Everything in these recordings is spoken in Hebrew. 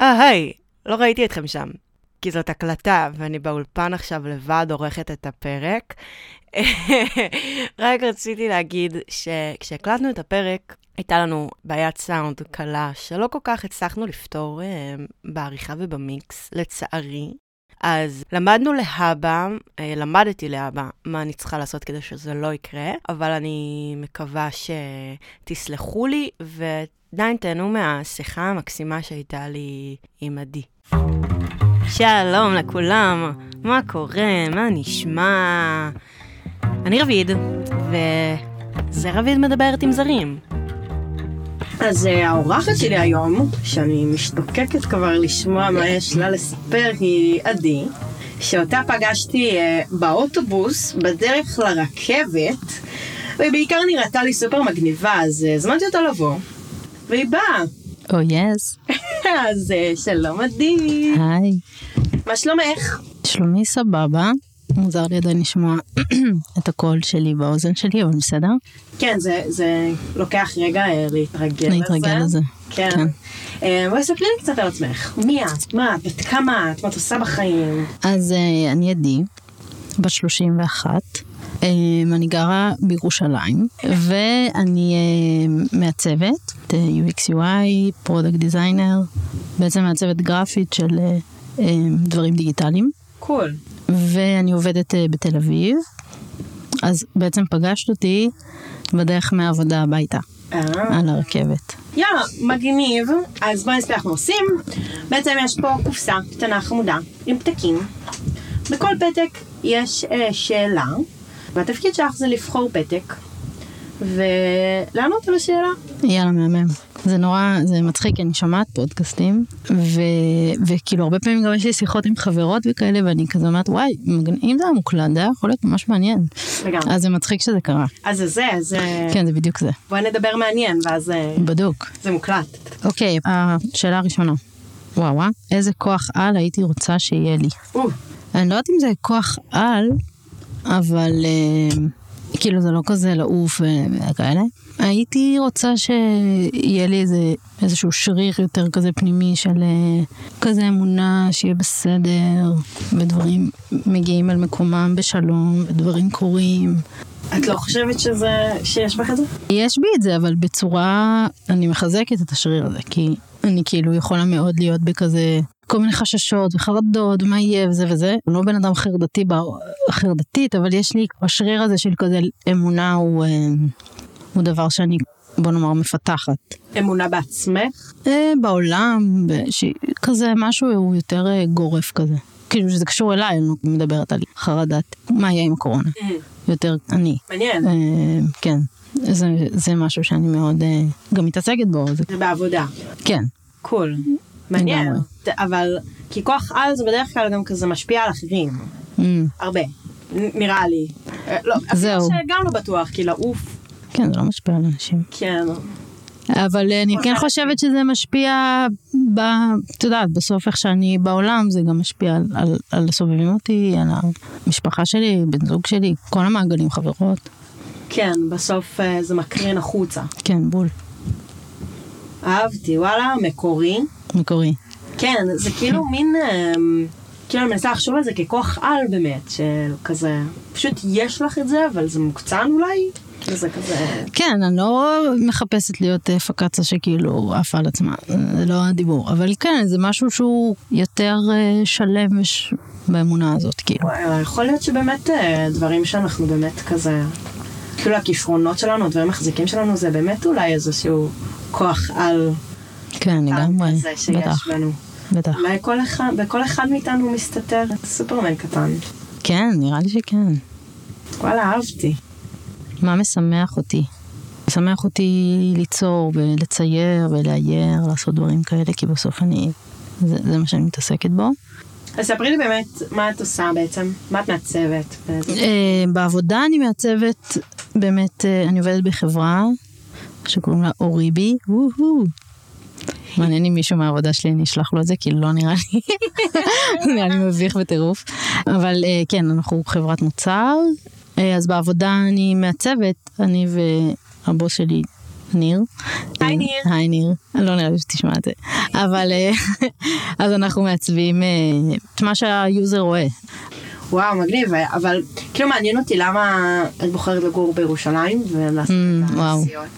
אה, היי, לא ראיתי אתכם שם. כי זאת הקלטה, ואני באולפן עכשיו לבד עורכת את הפרק. רק רציתי להגיד שכשהקלטנו את הפרק, הייתה לנו בעיית סאונד קלה, שלא כל כך הצלחנו לפתור אה, בעריכה ובמיקס, לצערי. אז למדנו להבא, אה, למדתי להבא מה אני צריכה לעשות כדי שזה לא יקרה, אבל אני מקווה שתסלחו לי ועדיין תהנו מהשיחה המקסימה שהייתה לי עם עדי. שלום לכולם, מה קורה? מה נשמע? אני רביד, וזה רביד מדברת עם זרים. אז uh, האורחת שלי היום, שאני משתוקקת כבר לשמוע מה יש לה לספר, היא עדי, שאותה פגשתי uh, באוטובוס בדרך לרכבת, ובעיקר נראתה לי סופר מגניבה, אז uh, הזמנתי אותה לבוא, והיא באה. או oh, יס. Yes. אז שלום עדי. היי. מה שלומך? שלומי סבבה. מוזר לי עדיין לשמוע את הקול שלי באוזן שלי, אבל בסדר. כן, זה, זה לוקח רגע אה, להתרגל לזה. להתרגל לזה. כן. כן. אה, בואי ספרי לי קצת על עצמך. מי את? מה את? בת כמה את? מה את עושה בחיים? אז אה, אני עדי, בת 31. אני גרה בירושלים, ואני מעצבת, UX UI, product designer, בעצם מעצבת גרפית של דברים דיגיטליים. Cool. Cool. ואני עובדת אה, בתל אביב, אז בעצם פגשת אותי בדרך מהעבודה הביתה, אה. על הרכבת. יאללה, מגניב. אז בואי נספר אנחנו עושים. בעצם יש פה קופסה קטנה חמודה עם פתקים. בכל פתק יש uh, שאלה, והתפקיד שלך זה לבחור פתק ולענות על השאלה. יאללה, מהמם. זה נורא, זה מצחיק, אני שומעת פודקאסטים, ו, וכאילו הרבה פעמים גם יש לי שיחות עם חברות וכאלה, ואני כזה אומרת, וואי, אם זה היה מוקלט, זה היה יכול להיות ממש מעניין. לגמרי. אז זה מצחיק שזה קרה. אז זה זה, זה... כן, זה בדיוק זה. בואי נדבר מעניין, ואז... אה, בדוק. זה מוקלט. אוקיי, השאלה הראשונה. וואו, וואו, איזה כוח על הייתי רוצה שיהיה לי. אני לא יודעת אם זה כוח על, אבל... Uh, כאילו זה לא כזה לעוף וכאלה. הייתי רוצה שיהיה לי איזה, איזשהו שריר יותר כזה פנימי של אה, כזה אמונה שיהיה בסדר, ודברים מגיעים על מקומם בשלום, ודברים קורים. את לא חושבת שזה, שיש בך את זה? יש בי את זה, אבל בצורה, אני מחזקת את השריר הזה, כי אני כאילו יכולה מאוד להיות בכזה כל מיני חששות וחרדות, מה יהיה וזה וזה. אני לא בן אדם חרדתי, חרדתית, אבל יש לי, השריר הזה של כזה אמונה הוא, אה, הוא דבר שאני, בוא נאמר, מפתחת. אמונה בעצמך? אה, בעולם, כזה משהו הוא יותר אה, גורף כזה. כאילו שזה קשור אליי, אני לא מדברת על חרדת, מה יהיה עם הקורונה. Mm. יותר אני. מעניין. כן. זה, זה משהו שאני מאוד גם מתעסקת בו. זה, בעבודה. כן. קול. Cool. מעניין, אבל כי כוח על זה בדרך כלל גם כזה משפיע על אחרים. Mm. הרבה, נראה לי. אה, לא, זהו. שגם לא בטוח, כי לעוף. כן, זה לא משפיע על אנשים. כן. אבל אני כן חושבת שזה משפיע, ב, את יודעת, בסוף איך שאני בעולם, זה גם משפיע על, על, על הסובבים אותי, על המשפחה שלי, בן זוג שלי, כל המעגלים, חברות. כן, בסוף אה, זה מקרין החוצה. כן, בול. אהבתי, וואלה, מקורי. מקורי. כן, זה כאילו מין, אמ, כאילו אני מנסה לחשוב על זה ככוח על באמת, של כזה, פשוט יש לך את זה, אבל זה מוקצן אולי? זה כזה... כן, אני לא מחפשת להיות אה, פקצה שכאילו עפה על עצמה, זה לא הדיבור, אבל כן, זה משהו שהוא יותר אה, שלם וש... באמונה הזאת, כאילו. וואי, יכול להיות שבאמת אה, דברים שאנחנו באמת כזה, כאילו הכישרונות שלנו, הדברים המחזיקים שלנו, זה באמת אולי איזשהו כוח על כן, לגמרי, בטח. בטח. אולי כל אחד, בכל אחד מאיתנו מסתתר סופרמן קטן. כן, נראה לי שכן. וואלה, אהבתי. מה משמח אותי? משמח אותי ליצור ולצייר ולאייר, לעשות דברים כאלה, כי בסוף אני, זה, זה מה שאני מתעסקת בו. אז ספרי לי באמת מה את עושה בעצם, מה את מעצבת? אה, בעבודה אני מעצבת, באמת, אה, אני עובדת בחברה שקוראים לה אוריבי, מעניין אם מישהו מהעבודה שלי, אני אשלח לו את זה, כי לא נראה לי, נראה לי מביך בטירוף. אבל אה, כן, אנחנו חברת מוצר, אז בעבודה אני מעצבת, אני והבוס שלי ניר. היי, ניר. היי ניר, לא נראה לי שתשמע את זה. אבל אה, אז אנחנו מעצבים אה, את מה שהיוזר רואה. וואו, מגניב, אבל כאילו מעניין אותי למה את בוחרת לגור בירושלים ולעשות Mm, את. הנסיעות.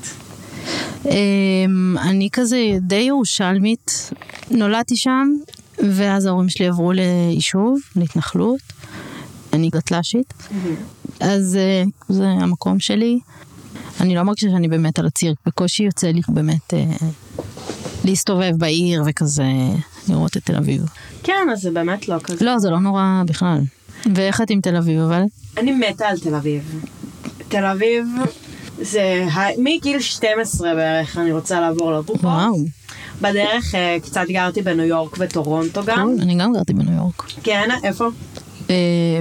אמ, אני כזה די ירושלמית, נולדתי שם, ואז ההורים שלי עברו ליישוב, להתנחלות. אני גטל"שית, אז אה, זה המקום שלי. אני לא מרגישה שאני באמת על הציר, בקושי יוצא לי באמת אה, להסתובב בעיר וכזה לראות את תל אביב. כן, אז זה באמת לא כזה. לא, זה לא נורא בכלל. ואיך את עם תל אביב אבל? אני מתה על תל אביב. תל אביב זה מגיל 12 בערך אני רוצה לעבור לגור פה. וואו, בדרך אה, קצת גרתי בניו יורק וטורונטו גם. קול, אני גם גרתי בניו יורק. כן, איפה? אה,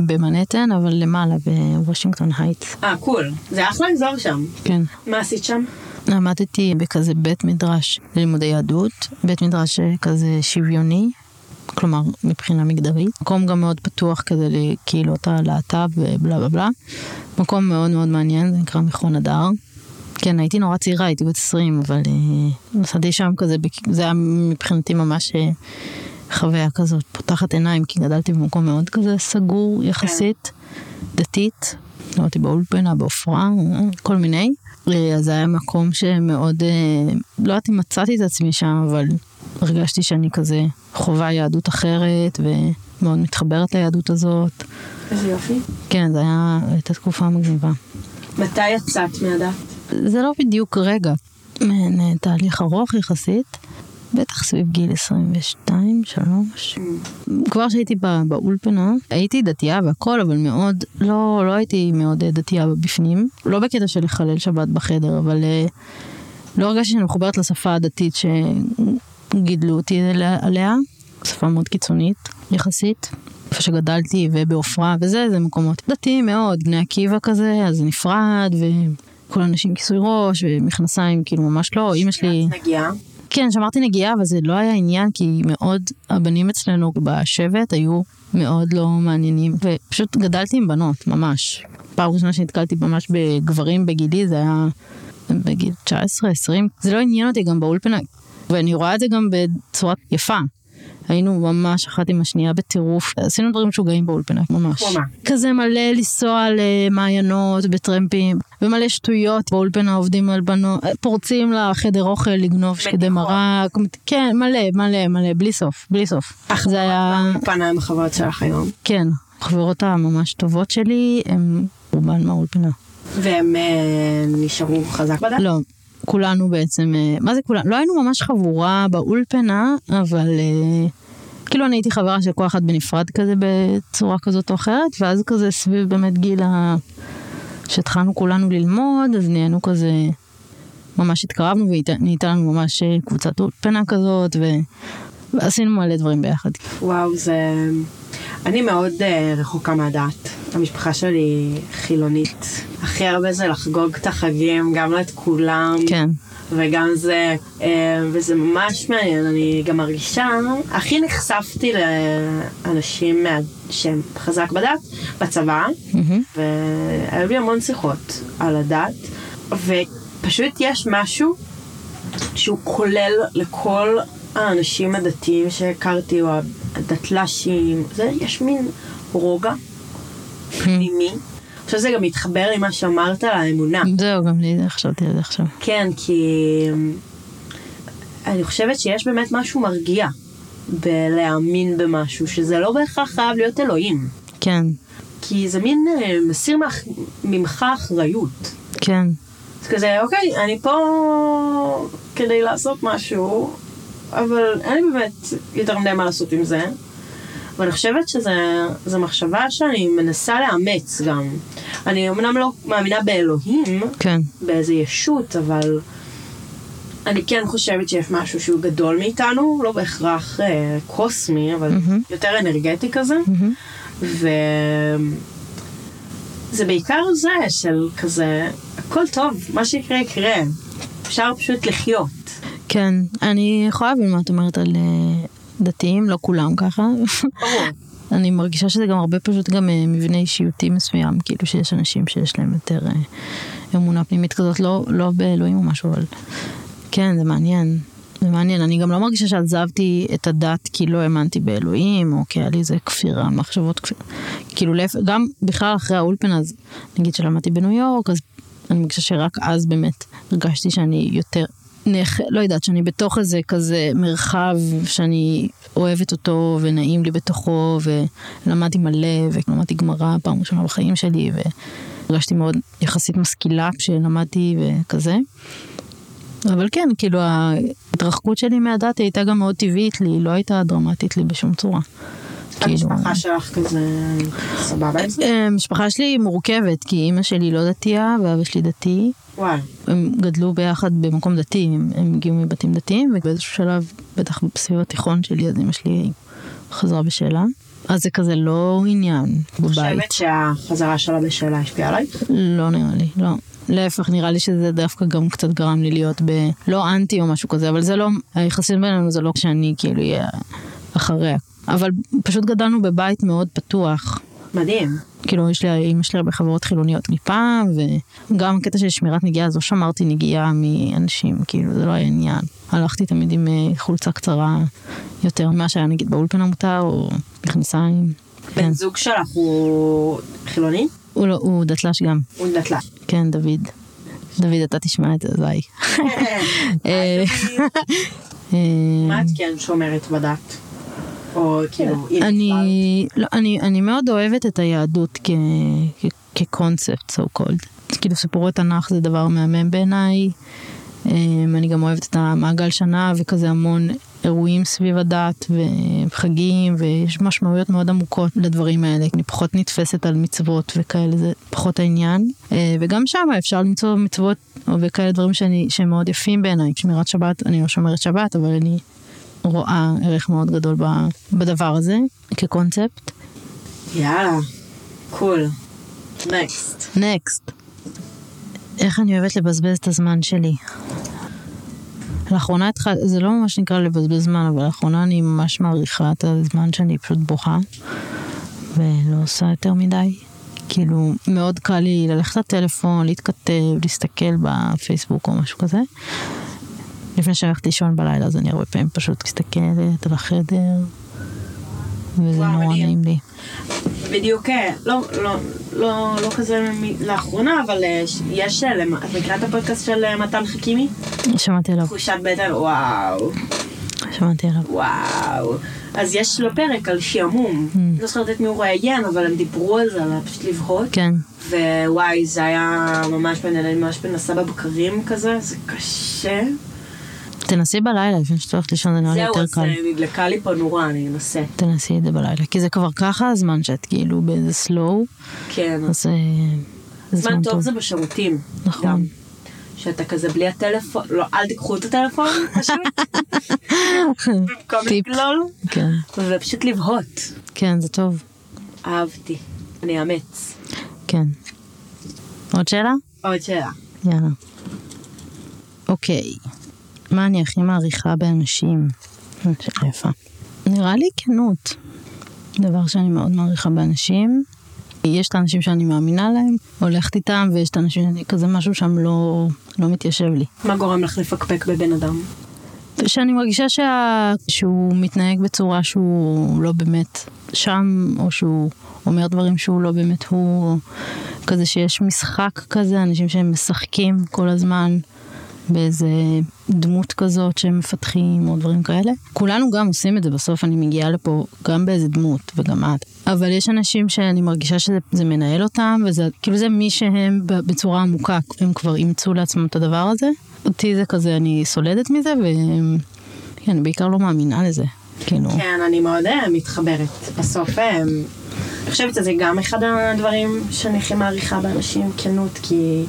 במנהטן, אבל למעלה, בוושינגטון הייטס. אה, cool. זה אחלה אזור שם. כן. מה עשית שם? למדתי בכזה בית מדרש ללימודי יהדות, בית מדרש כזה שוויוני, כלומר מבחינה מגדרית. מקום גם מאוד פתוח כזה לקהילות הלהט"ב ובלה בלה בלה. מקום מאוד מאוד מעניין, זה נקרא מכון הדר. כן, הייתי נורא צעירה, הייתי בת 20, אבל אה, נסעתי שם כזה, זה היה מבחינתי ממש אה, חוויה כזאת פותחת עיניים, כי גדלתי במקום מאוד כזה סגור יחסית, דתית. למדתי באולפנה, בעופרה, אה, כל מיני. אה, אז זה היה מקום שמאוד, אה, לא יודעת אם מצאתי את עצמי שם, אבל הרגשתי שאני כזה חווה יהדות אחרת, ומאוד מתחברת ליהדות הזאת. איזה יופי. כן, היה, הייתה תקופה מגניבה. מתי יצאת מהדת? זה לא בדיוק רגע, מעין אה, תהליך ארוך יחסית, בטח סביב גיל 22, 3. כבר כשהייתי בא- באולפנה, הייתי דתייה והכל, אבל מאוד, לא, לא הייתי מאוד אה, דתייה בפנים. לא בקטע של לחלל שבת בחדר, אבל אה, לא הרגשתי שאני מחוברת לשפה הדתית שגידלו אותי עליה-. שפה מאוד קיצונית יחסית. איפה שגדלתי ובעופרה וזה, זה מקומות דתיים מאוד, בני עקיבא כזה, אז נפרד, וכל האנשים כיסוי ראש ומכנסיים, כאילו ממש לא, אמא שלי... נגיעה. כן, שמרתי נגיעה, אבל זה לא היה עניין, כי מאוד, הבנים אצלנו בשבט היו מאוד לא מעניינים, ופשוט גדלתי עם בנות, ממש. פעם ראשונה שנתקלתי ממש בגברים בגילי, זה היה בגיל 19-20. זה לא עניין אותי גם באולפנה, ואני רואה את זה גם בצורה יפה. היינו ממש אחת עם השנייה בטירוף, עשינו דברים משוגעים באולפנה, ממש. כזה מלא לנסוע למעיינות בטרמפים, ומלא שטויות באולפנה עובדים על בנות, פורצים לחדר אוכל לגנוב שקדי מרק, כן, מלא, מלא, מלא, בלי סוף, בלי סוף. זה היה, פנה עם החברות שלך היום. כן, החברות הממש טובות שלי, הם רובן מהאולפנה. והם אה, נשארו חזק בדת? לא, כולנו בעצם, אה, מה זה כולנו? לא היינו ממש חבורה באולפנה, אבל אה, כאילו אני הייתי חברה של כל אחת בנפרד כזה בצורה כזאת או אחרת, ואז כזה סביב באמת גיל ה... שהתחלנו כולנו ללמוד, אז נהיינו כזה, ממש התקרבנו ונהייתה לנו ממש אה, קבוצת אולפנה כזאת. ועשינו מלא דברים ביחד. וואו, זה... אני מאוד uh, רחוקה מהדת. המשפחה שלי חילונית. הכי הרבה זה לחגוג את החגים, גם את כולם. כן. וגם זה, אה, וזה ממש מעניין, אני גם מרגישה, הכי נחשפתי לאנשים מה- שהם חזק בדת, בצבא, מהמם. והיו לי המון שיחות על הדת, ופשוט יש משהו שהוא כולל לכל האנשים הדתיים שהכרתי, או הדתל"שים, זה, יש מין רוגע פנימי. חושבת שזה גם מתחבר עם מה שאמרת על האמונה. זהו, גם לי חשבתי על זה עכשיו. כן, כי אני חושבת שיש באמת משהו מרגיע בלהאמין במשהו, שזה לא בהכרח חייב להיות אלוהים. כן, כי זה מין אה, מסיר ממך, ממך אחריות. כן. זה כזה, אוקיי, אני פה כדי לעשות משהו, אבל אין לי באמת יותר מדי מה לעשות עם זה. ואני חושבת שזו מחשבה שאני מנסה לאמץ גם. אני אמנם לא מאמינה באלוהים, כן. באיזה ישות, אבל אני כן חושבת שיש משהו שהוא גדול מאיתנו, לא בהכרח אה, קוסמי, אבל מהמם. יותר אנרגטי כזה. מהמם. וזה בעיקר זה של כזה, הכל טוב, מה שיקרה יקרה. אפשר פשוט לחיות. כן, אני יכולה להבין מה את אומרת על אה, דתיים, לא כולם ככה. ברור. אני מרגישה שזה גם הרבה פשוט גם אה, מבנה אישיותי מסוים, כאילו שיש אנשים שיש להם יותר אה, אמונה פנימית כזאת, לא, לא באלוהים או משהו, אבל כן, זה מעניין. זה מעניין, אני גם לא מרגישה שעזבתי את הדת כי לא האמנתי באלוהים, או כי היה לי איזה כפירה, מחשבות כפירה. כאילו, גם בכלל אחרי האולפן, אז נגיד שלמדתי בניו יורק, אז אני מרגישה שרק אז באמת הרגשתי שאני יותר, נח... לא יודעת, שאני בתוך איזה כזה מרחב שאני אוהבת אותו ונעים לי בתוכו, ולמדתי מלא, ולמדתי גמרא פעם ראשונה בחיים שלי, והרגשתי מאוד יחסית משכילה כשלמדתי וכזה. אבל כן, כאילו ההתרחקות שלי מהדת הייתה גם מאוד טבעית לי, היא לא הייתה דרמטית לי בשום צורה. כאילו... המשפחה שלך כזה סבבה עם זה? המשפחה אה, שלי מורכבת, כי אימא שלי לא דתייה ואבא שלי דתי. וואי. הם גדלו ביחד במקום דתי, הם, הם הגיעו מבתים דתיים, ובאיזשהו שלב, בטח סביב התיכון שלי, אז אימא שלי חזרה בשאלה. אז זה כזה לא עניין בבית. חושבת שהחזרה שלה בשאלה השפיעה עליי? לא נראה לי, לא. להפך, נראה לי שזה דווקא גם קצת גרם לי להיות ב... לא אנטי או משהו כזה, אבל זה לא, היחסים בינינו זה לא שאני כאילו אהיה אחריה. אבל פשוט גדלנו בבית מאוד פתוח. מדהים. כאילו, יש לי, אימא שלי הרבה חברות חילוניות מפעם, וגם הקטע של שמירת נגיעה, אז לא שמרתי נגיעה מאנשים, כאילו, זה לא היה עניין. הלכתי תמיד עם אה, חולצה קצרה יותר ממה שהיה נגיד באולפן המותר, או מכנסיים. בן כן. זוג שלך הוא חילוני? הוא, לא, הוא דתל"ש גם. הוא דתל"ש. כן, דוד. דוד, אתה תשמע את זה, ביי. אה, מה את כן שומרת בדת? או כאילו... אני, לא, אני, אני מאוד אוהבת את היהדות כקונספט, so called. כאילו סיפורי תנ"ך זה דבר מהמם בעיניי. אמ, אני גם אוהבת את המעגל שנה וכזה המון אירועים סביב הדת וחגים ויש משמעויות מאוד עמוקות לדברים האלה. אני פחות נתפסת על מצוות וכאלה, זה פחות העניין. אה, וגם שם אפשר למצוא מצוות וכאלה דברים שאני, שהם מאוד יפים בעיניי. שמירת שבת, אני לא שומרת שבת, אבל אני רואה ערך מאוד גדול בדבר הזה כקונספט. יאללה, קול. נקסט. נקסט. איך אני אוהבת לבזבז את הזמן שלי. לאחרונה התחלתי, זה לא ממש נקרא לבזבז זמן, אבל לאחרונה אני ממש מעריכה את הזמן שאני פשוט בוכה, ולא עושה יותר מדי. כאילו, מאוד קל לי ללכת לטלפון, להתכתב, להסתכל בפייסבוק או משהו כזה. לפני שהלכתי לישון בלילה, אז אני הרבה פעמים פשוט מסתכלת על החדר, וזה נורא נעים לי. בדיוק, אה, לא, לא, לא, לא כזה לאחרונה, אבל אה, יש, אה, את מכירה את הפודקאסט של מתן חכימי? שמעתי עליו. תחושת בטן, וואו. שמעתי עליו. וואו. אז יש לו פרק על שעמום. Mm. לא זוכרת את מי הוא ראיין, אבל הם דיברו על זה, על פשוט לבהות. כן. ווואי, זה היה ממש אני ממש מנסה בבקרים כזה, זה קשה. תנסי בלילה לפני שאת הולכת לישון, זה נראה לי יותר קל. זהו, אז נדלקה לי פה נורה, אני אנסה. תנסי את זה בלילה, כי זה כבר ככה הזמן שאת כאילו באיזה סלואו. כן. אז זה זמן טוב זה בשירותים. נכון. שאתה כזה בלי הטלפון, לא, אל תיקחו את הטלפון פשוט. במקום לגלול. כן. ופשוט לבהות. כן, זה טוב. אהבתי. אני אאמץ. כן. עוד שאלה? עוד שאלה. יאללה. אוקיי. מה אני הכי מעריכה באנשים? שאלה יפה. נראה לי כנות. דבר שאני מאוד מעריכה באנשים. יש את האנשים שאני מאמינה להם, הולכת איתם, ויש את האנשים שאני כזה משהו שם לא, לא מתיישב לי. מה גורם לך לפקפק בבן אדם? שאני מרגישה שה... שהוא מתנהג בצורה שהוא לא באמת שם, או שהוא אומר דברים שהוא לא באמת הוא, כזה שיש משחק כזה, אנשים שהם משחקים כל הזמן. באיזה דמות כזאת שהם מפתחים או דברים כאלה. כולנו גם עושים את זה בסוף, אני מגיעה לפה גם באיזה דמות וגם את. אבל יש אנשים שאני מרגישה שזה מנהל אותם, וזה כאילו זה מי שהם בצורה עמוקה, הם כבר אימצו לעצמם את הדבר הזה. אותי זה כזה, אני סולדת מזה, וכן, אני בעיקר לא מאמינה לזה. כאילו... כן, אני מאוד אה, מתחברת. בסוף, אה, אני חושבת שזה גם אחד הדברים שאני הכי מעריכה באנשים, כנות, כי...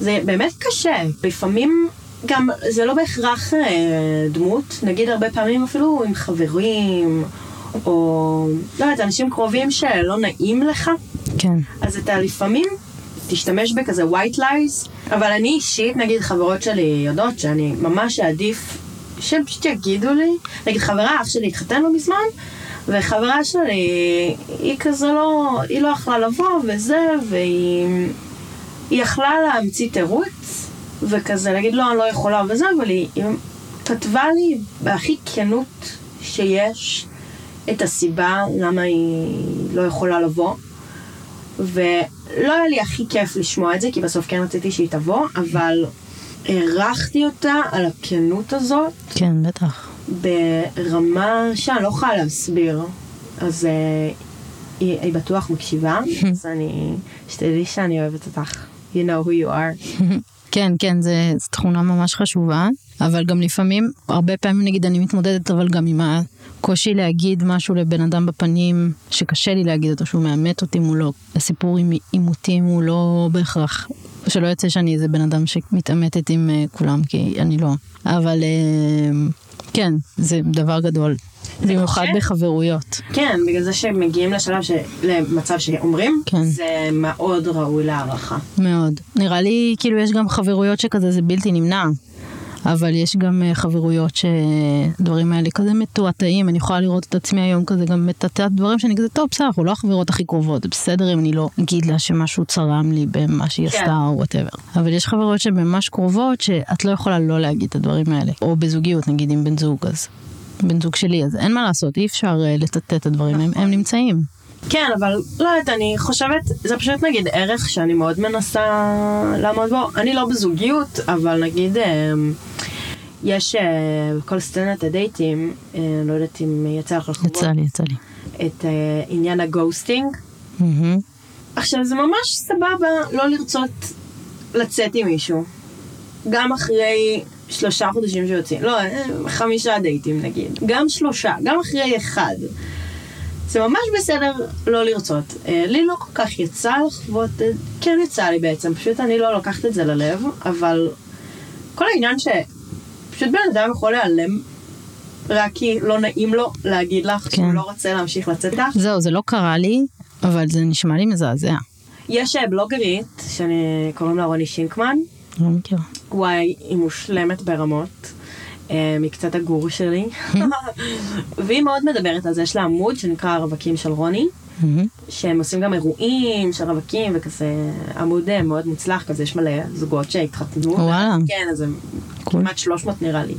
זה באמת קשה. לפעמים גם, זה לא בהכרח אה, דמות, נגיד הרבה פעמים אפילו עם חברים, או לא יודעת, אנשים קרובים שלא נעים לך. כן. אז אתה לפעמים תשתמש בכזה white lies, אבל אני אישית, נגיד חברות שלי יודעות שאני ממש אעדיף שהם פשוט יגידו לי, נגיד חברה, אח שלי התחתן לא מזמן, וחברה שלי, היא כזה לא, היא לא יכלה לבוא וזה, והיא... היא יכלה להמציא תירוץ, וכזה להגיד, לא, אני לא יכולה וזה, אבל היא, היא כתבה לי בהכי כנות שיש את הסיבה למה היא לא יכולה לבוא. ולא היה לי הכי כיף לשמוע את זה, כי בסוף כן רציתי שהיא תבוא, אבל הערכתי אותה על הכנות הזאת. כן, בטח. ברמה שאני לא יכולה להסביר. אז uh, היא, היא בטוח מקשיבה, אז אני, שתדעי שאני אוהבת אותך. You know who you are. כן, כן, זו תכונה ממש חשובה, אבל גם לפעמים, הרבה פעמים נגיד אני מתמודדת אבל גם עם הקושי להגיד משהו לבן אדם בפנים שקשה לי להגיד אותו, שהוא מאמת אותי מולו. הסיפור עם עימותים הוא לא בהכרח, שלא יוצא שאני איזה בן אדם שמתעמתת עם uh, כולם, כי אני לא. אבל uh, כן, זה דבר גדול. במיוחד בחברויות. כן, בגלל זה שמגיעים לשלב, ש... למצב שאומרים, כן. זה מאוד ראוי להערכה. מאוד. נראה לי, כאילו, יש גם חברויות שכזה זה בלתי נמנע. אבל יש גם אה, חברויות שדברים האלה כזה מתועתעים, אני יכולה לראות את עצמי היום כזה גם מטאטאת דברים שאני כזה, טוב, בסדר, אנחנו לא החברות הכי קרובות, זה בסדר אם אני לא אגיד לה שמשהו צרם לי במה שהיא כן. עשתה או וואטאבר. אבל יש חברות שהן ממש קרובות, שאת לא יכולה לא להגיד את הדברים האלה. או בזוגיות, נגיד עם בן זוג, אז בן זוג שלי, אז אין מה לעשות, אי אפשר uh, לטאטא את הדברים, נכון. הם, הם נמצאים. כן, אבל לא יודעת, אני חושבת, זה פשוט נגיד ערך שאני מאוד מנסה לעמוד בו. אני לא בזוגיות, אבל נגיד, אה, יש בכל אה, סצנת הדייטים, לא יודעת אם יצא לך לחוות. יצא לי, יצא לי. את עניין הגוסטינג. Mm-hmm. עכשיו, זה ממש סבבה לא לרצות לצאת עם מישהו. גם אחרי שלושה חודשים שיוצאים, לא, חמישה דייטים נגיד, גם שלושה, גם אחרי אחד. זה ממש בסדר לא לרצות. אה, לי לא כל כך יצא לחוות, כן יצא לי בעצם, פשוט אני לא לוקחת את זה ללב, אבל כל העניין שפשוט בן אדם יכול להיעלם רק כי לא נעים לו להגיד לך כן. שהוא לא רוצה להמשיך לצאת לך. זהו, זה לא קרה לי, אבל זה נשמע לי מזעזע. יש אה, בלוגרית, שאני קוראים לה רוני שינקמן, לא מכירה. וואי, היא מושלמת ברמות. אה, מקצת הגור שלי. והיא מאוד מדברת על זה, יש לה עמוד שנקרא הרווקים של רוני, שהם עושים גם אירועים של רווקים וכזה עמוד אה, מאוד מוצלח כזה, יש מלא זוגות שהתחתנו. וואלה. כן, אז הם כמעט 300 נראה לי.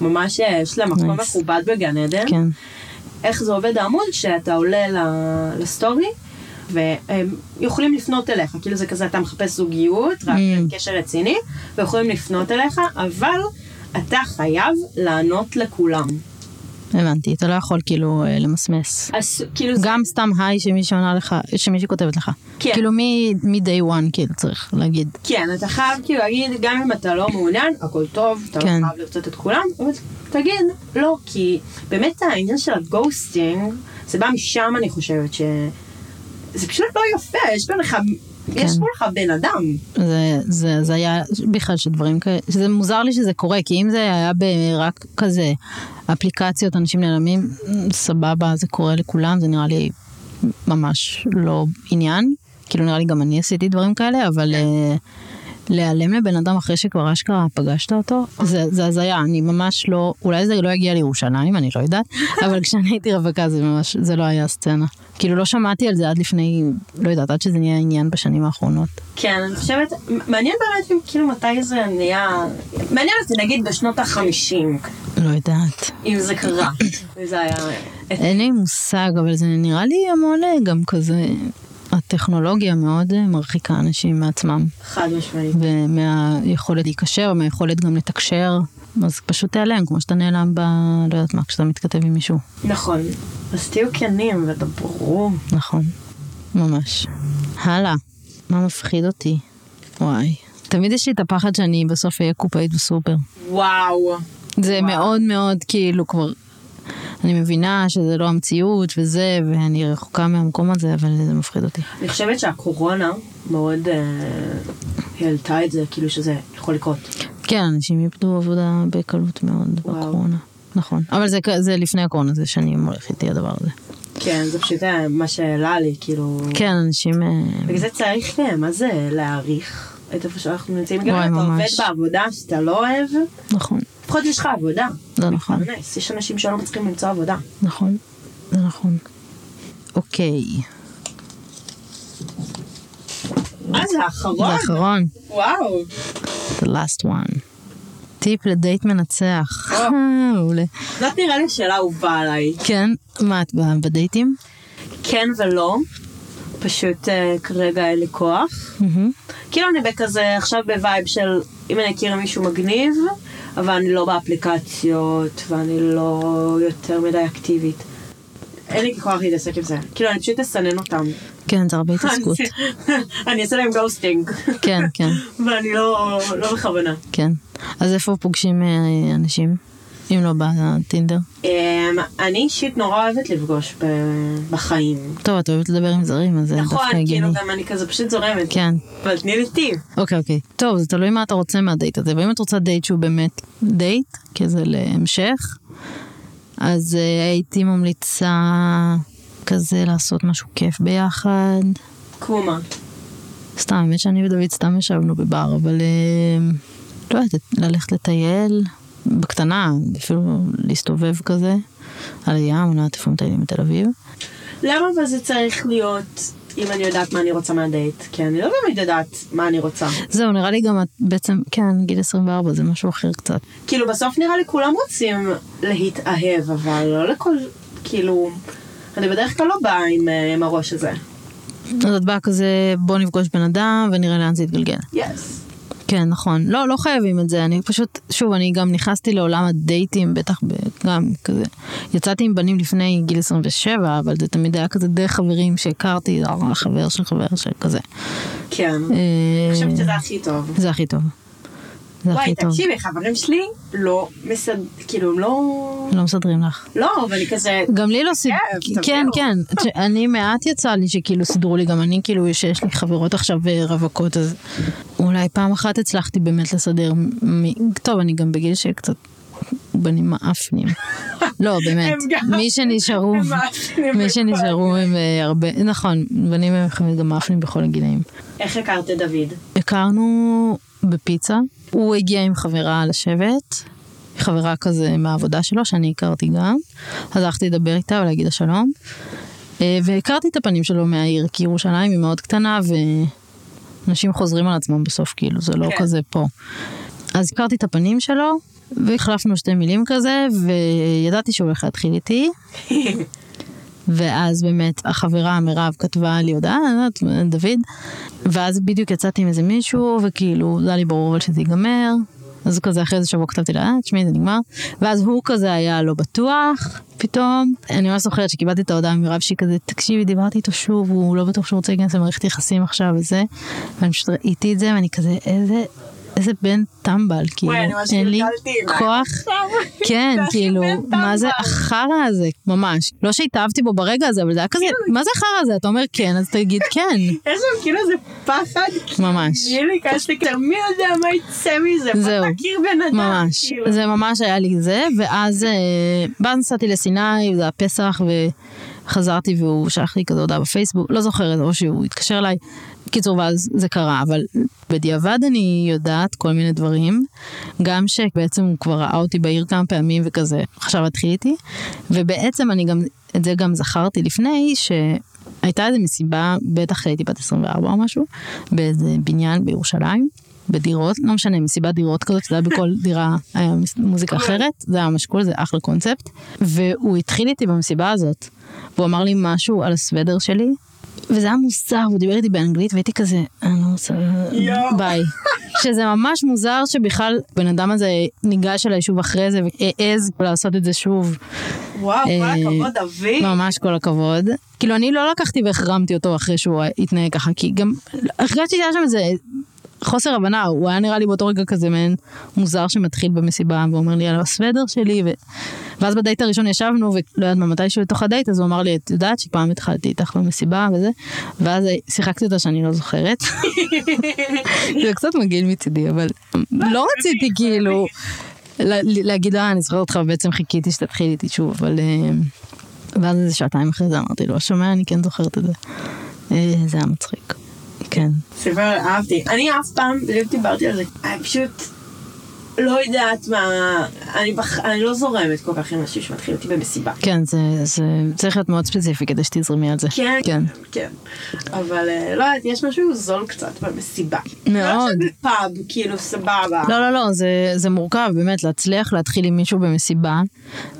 ממש אה, יש לה מקום מכובד בגן עדן. כן. איך זה עובד העמוד, שאתה עולה לסטורי. והם יכולים לפנות אליך, כאילו זה כזה, אתה מחפש זוגיות, רק mm. קשר רציני, ויכולים לפנות אליך, אבל אתה חייב לענות לכולם. הבנתי, אתה לא יכול כאילו אה, למסמס. אז כאילו גם זה... סתם היי שמישהי עונה לך, שמישהי כותבת לך. כן. כאילו מ-day one כאילו צריך להגיד. כן, אתה חייב כאילו להגיד, גם אם אתה לא מעוניין, הכל טוב, אתה לא כן. לא חייב לרצות את כולם, אבל תגיד לא, כי באמת העניין של הגוסטינג, זה בא משם אני חושבת ש... זה פשוט לא יפה, יש לך... כן. יש לך בן אדם. זה, זה, זה היה בכלל שדברים כאלה, זה מוזר לי שזה קורה, כי אם זה היה רק כזה אפליקציות, אנשים נעלמים, סבבה, זה קורה לכולם, זה נראה לי ממש לא עניין. כאילו נראה לי גם אני עשיתי דברים כאלה, אבל... כן. Uh, להיעלם לבן אדם אחרי שכבר אשכרה פגשת אותו, זה הזיה, אני ממש לא, אולי זה לא יגיע לירושלים, אני לא יודעת, אבל כשאני הייתי רווקה זה ממש, זה לא היה סצנה. כאילו לא שמעתי על זה עד לפני, לא יודעת, עד שזה נהיה עניין בשנים האחרונות. כן, אני חושבת, מעניין באמת כאילו מתי זה נהיה, מעניין אותי נגיד בשנות החמישים. לא יודעת. אם זה קרה, זה היה... אין לי מושג, אבל זה נראה לי המון גם כזה הטכנולוגיה מאוד אה, מרחיקה אנשים מעצמם. חד משמעית. ומהיכולת להיקשר, מהיכולת גם לתקשר. אז פשוט תיעלם, כמו שאתה נעלם ב... לא יודעת מה, כשאתה מתכתב עם מישהו. נכון. אז תהיו כנים ודברו. נכון. ממש. הלאה. מה מפחיד אותי? וואי. תמיד יש לי את הפחד שאני בסוף אהיה קופאית בסופר. וואו. זה וואו. מאוד מאוד כאילו כבר אני מבינה שזה לא המציאות וזה, ואני רחוקה מהמקום הזה, אבל זה מפחיד אותי. אני חושבת שהקורונה מאוד אה, העלתה את זה, כאילו שזה יכול לקרות. כן, אנשים איבדו עבודה בקלות מאוד וואו. בקורונה. נכון. אבל זה, זה לפני הקורונה, זה שנים הולך איתי הדבר הזה. כן, זה פשוט מה שהעלה לי, כאילו... כן, אנשים... אה, בגלל זה צריך, אה, מה זה להעריך את איפה שאנחנו נמצאים? גם אם אתה עובד בעבודה שאתה לא אוהב. נכון. לפחות יש לך עבודה. זה נכון. יש אנשים שלא מצליחים למצוא עבודה. נכון, זה נכון. אוקיי. אה, זה האחרון? זה האחרון. וואו. The last one. טיפ לדייט מנצח. מעולה. זאת נראה לי שאלה אהובה עליי. כן, מה את בדייטים? כן ולא. פשוט אה, כרגע אין לי כוח. מהמם. כאילו אני בכזה עכשיו ב vibe של אם אני אכיר מישהו מגניב, אבל אני לא באפליקציות, ואני לא יותר מדי אקטיבית. אין לי כוח להתעסק עם זה. כאילו, אני פשוט אסנן אותם. כן, זה הרבה התעסקות. אני אעשה להם ghosting. כן, כן, ואני לא, לא בכוונה. כן. אז איפה פוגשים אה, אנשים? אם לא בטינדר? אמ, אני אישית נורא אוהבת לפגוש בחיים. טוב, את אוהבת לדבר עם זרים, אז זה נכון, דווקא כאילו הגיוני. גם אני כזה פשוט זורמת. כן. אבל תני לי טיפ. אוקיי, אוקיי. טוב, זה תלוי מה אתה רוצה מהדייט הזה. ואם את רוצה דייט שהוא באמת דייט, כי זה להמשך, אז אה, הייתי ממליצה כזה לעשות משהו כיף ביחד. כמו מה? סתם, האמת שאני ודוד סתם ישבנו בבר, אבל אה, לא יודעת, ללכת לטייל בקטנה, אפילו להסתובב כזה על הים, אני לא יודעת איפה מטיילים בתל אביב. למה אבל זה צריך להיות אם אני יודעת מה אני רוצה מהדייט? כי אני לא באמת יודעת מה אני רוצה. זהו, נראה לי גם את בעצם, כן, גיל 24 זה משהו אחר קצת. כאילו בסוף נראה לי כולם רוצים להתאהב, אבל לא לכל, כאילו, אני בדרך כלל לא באה עם, אה, עם הראש הזה. אז את באה כזה, בוא נפגוש בן אדם ונראה לאן זה יתגלגל. יס. כן, נכון. לא, לא חייבים את זה. אני פשוט, שוב, אני גם נכנסתי לעולם הדייטים, בטח גם כזה. יצאתי עם בנים לפני גיל 27, אבל זה תמיד היה כזה דרך חברים שהכרתי, חבר של חבר של כזה. כן. אה, אני חושבת שזה הכי טוב. זה הכי טוב. זה וואי, הכי טוב. תקשיבי, חברים שלי לא מסד... כאילו, הם לא... לא מסדרים לך. לא, ואני כזה... גם לי לא סידרו, כיף, כן. כן, ת- אני מעט יצא לי שכאילו סידרו לי, גם אני כאילו, שיש לי חברות עכשיו אה, רווקות, אז אולי פעם אחת הצלחתי באמת לסדר, טוב, אני גם בגיל שקצת בנים מאפנים. לא, באמת, מי שנשארו, מי שנשארו הם אה, הרבה, נכון, בנים הם גם מאפנים בכל הגילאים. איך הכרת את דוד? הכרנו בפיצה, הוא הגיע עם חברה לשבת, חברה כזה מהעבודה שלו, שאני הכרתי גם, אז הלכתי לדבר איתה ולהגיד לה שלום, אה, והכרתי את הפנים שלו מהעיר, כי ירושלים היא מאוד קטנה, ואנשים חוזרים על עצמם בסוף, כאילו, זה לא כן. כזה פה. אז הכרתי את הפנים שלו, והחלפנו שתי מילים כזה, וידעתי שהוא הולך להתחיל איתי. ואז באמת החברה מירב כתבה לי הודעה, דוד, ואז בדיוק יצאתי עם איזה מישהו, וכאילו, זה היה לי ברור אבל שזה ייגמר. אז כזה אחרי איזה שבוע כתבתי לה, אה, תשמעי, זה נגמר. ואז הוא כזה היה לא בטוח, פתאום. אני ממש זוכרת שקיבלתי את ההודעה ממירב שהיא כזה, תקשיבי, דיברתי איתו שוב, הוא לא בטוח שהוא רוצה להיכנס למערכת יחסים עכשיו וזה. ואני פשוט ראיתי את זה, ואני כזה, איזה... איזה בן טמבל, כאילו, אין לי כוח. כן, כאילו, מה זה. החרא הזה, ממש. לא שהתאהבתי בו ברגע הזה, אבל זה היה כזה, מה זה החרא הזה? אתה אומר כן, אז תגיד כן, יש שם כאילו איזה פחד. ממש. קשתי כזה, מי יודע מה יצא מזה? זהו. ממש. כאילו. זה ממש היה לי זה, ואז אה, נסעתי לסיני, זה היה פסח, וחזרתי והוא שלח לי כזה הודעה בפייסבוק, לא זוכרת, או שהוא התקשר אליי. קיצור, ואז זה קרה, אבל בדיעבד אני יודעת כל מיני דברים. גם שבעצם הוא כבר ראה אותי בעיר כמה פעמים וכזה, עכשיו התחיל איתי. ובעצם אני גם, את זה גם זכרתי לפני, שהייתה איזו מסיבה, בטח הייתי בת 24 או משהו, באיזה בניין בירושלים. בדירות, לא משנה, מסיבת דירות כזאת, זה היה בכל דירה היה מס- מוזיקה אחרת, זה היה ממש קול, זה אחלה קונספט. והוא התחיל איתי במסיבה הזאת, והוא אמר לי משהו על הסוודר שלי, וזה היה מוזר, הוא דיבר איתי באנגלית, והייתי כזה, אני לא רוצה. ביי. שזה ממש מוזר שבכלל בן אדם הזה ניגש אליי שוב אחרי זה והעז לעשות את זה שוב. וואו, כל אה, הכבוד, דוד. ממש כל הכבוד. כאילו אני לא לקחתי והחרמתי אותו אחרי שהוא התנהג ככה, כי גם הרגשתי שהיה שם איזה חוסר הבנה, הוא היה נראה לי באותו רגע כזה מעין מוזר שמתחיל במסיבה ואומר לי על הסוודר שלי, ו... ואז בדייט הראשון ישבנו ולא יודעת מה, מתישהו לתוך הדייט, אז הוא אמר לי, את יודעת שפעם התחלתי איתך במסיבה וזה, ואז שיחקתי אותה שאני לא זוכרת. זה קצת מגעיל מצידי, אבל לא רציתי כאילו לה- להגיד לה, אני זוכרת אותך, ובעצם חיכיתי שתתחיל איתי שוב, אבל... אה, ואז איזה שעתיים אחרי זה אמרתי לו, שומע, אני כן זוכרת את זה. אה, זה היה מצחיק. כן. סופר, אהבתי. אני אף פעם, בדיוק דיברתי על זה, אני פשוט לא יודעת מה, אני, בח... אני לא זורמת כל כך עם אנשים שמתחילים אותי במסיבה. כן, זה, זה צריך להיות מאוד ספציפי כדי שתזרמי על זה. כן, כן. כן. אבל אה, לא יודעת, יש משהו זול קצת במסיבה. מאוד. לא פאב, כאילו, סבבה. לא, לא, לא, זה, זה מורכב, באמת, להצליח להתחיל עם מישהו במסיבה,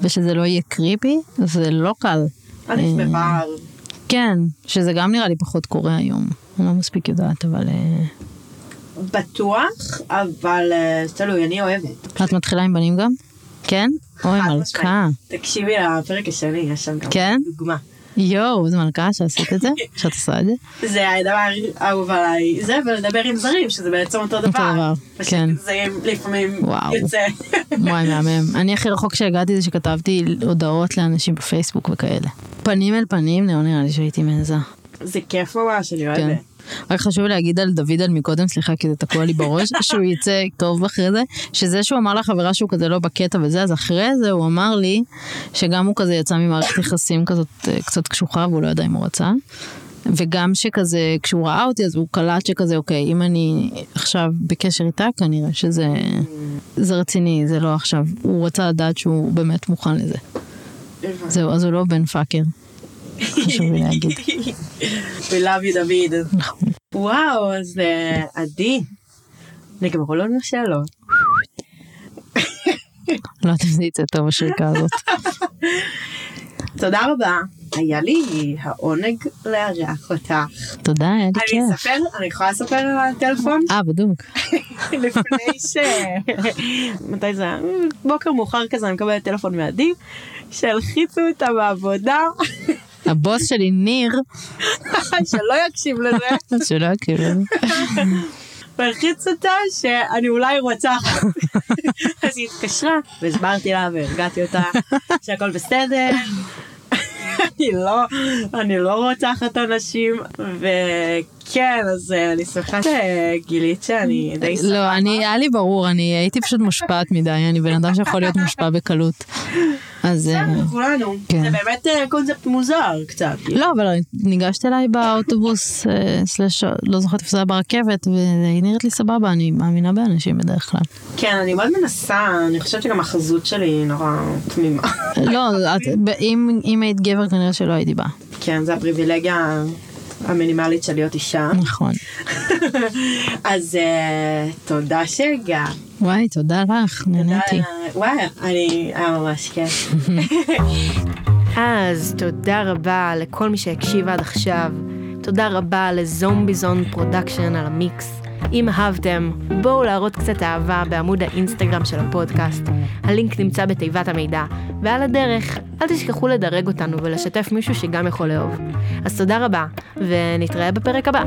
ושזה לא יהיה קריפי, זה לא קל. עדיף אה, בבר. כן, שזה גם נראה לי פחות קורה היום. אני לא מספיק יודעת, אבל... אה, בטוח, אבל אה, תלוי, אני אוהבת. את מתחילה עם בנים גם? כן? אוי, מלכה. תקשיבי לפרק השני, יש שם גם כן? דוגמה. יואו, איזה מלכה שעשית את זה? שאת עושה את זה? זה הדבר האהוב עליי, זה ולדבר עם זרים, שזה בעצם אותו דבר. דבר, פשוט כן. זה לפעמים וואו. יוצא. וואי, מהמם. אני הכי רחוק שהגעתי זה שכתבתי הודעות לאנשים בפייסבוק וכאלה. פנים אל פנים, לא נראה לי שהייתי מעזה. זה כיף ממש, אני כן. אוהבת. רק חשוב להגיד על דוד על מקודם, סליחה, כי זה תקוע לי בראש, שהוא יצא טוב אחרי זה, שזה שהוא אמר לחברה שהוא כזה לא בקטע וזה, אז אחרי זה הוא אמר לי שגם הוא כזה יצא ממערכת יחסים כזאת אה, קצת קשוחה והוא לא ידע אם הוא רצה. וגם שכזה, כשהוא ראה אותי אז הוא קלט שכזה, אוקיי, אם אני עכשיו בקשר איתה, כנראה שזה זה רציני, זה לא עכשיו. הוא רצה לדעת שהוא באמת מוכן לזה. זהו, אז הוא לא בן פאקר. חשוב לי להגיד. We love you דוד. נכון. וואו, אז אה, עדי. נגמרו לנו השאלות. לא יודעת אם זה יצא טוב השריקה הזאת. תודה רבה. היה לי העונג לארח אותך. תודה, היה לי אני כיף. אספר, אני יכולה לספר על הטלפון? אה, בדוק. לפני ש... מתי זה היה? בוקר מאוחר כזה, אני מקבלת טלפון מעדי, שהלחיצו אותה בעבודה, הבוס שלי, ניר, שלא יקשיב לזה, שלא יכיר לנו. והלחיץ אותה שאני אולי רוצחת. אז היא התקשרה, והסברתי לה והרגעתי אותה שהכל בסדר. אני לא, אני לא רוצחת אנשים, וכן, אז אה, אני שמחה שגילית שאני די לא, אני, היה לי ברור, אני הייתי פשוט מושפעת מדי, אני בן אדם שיכול להיות מושפע בקלות. אז... אה, בסדר, כולנו. כן. זה באמת אה, קונספט מוזר קצת. לא, אבל ניגשת אליי באוטובוס, אה, סלש, לא זוכרת איפה זה היה ברכבת, והיא נראית לי סבבה, אני מאמינה באנשים בדרך כלל. כן, אני מאוד מנסה, אני חושבת שגם החזות שלי היא נורא תמימה. לא, אם היית גבר כנראה שלא הייתי באה. כן, זה הפריבילגיה המינימלית של להיות אישה. נכון. אז אה, תודה שהגעת. וואי, תודה לך, נהניתי. וואי, אני, היה ממש כיף. אז תודה רבה לכל מי שהקשיב עד עכשיו. תודה רבה ל Zombie Zone Production על המיקס. אם אהבתם, בואו להראות קצת אהבה בעמוד האינסטגרם של הפודקאסט. הלינק נמצא בתיבת המידע. ועל הדרך, אל תשכחו לדרג אותנו ולשתף מישהו שגם יכול לאהוב. אז תודה רבה, ונתראה בפרק הבא.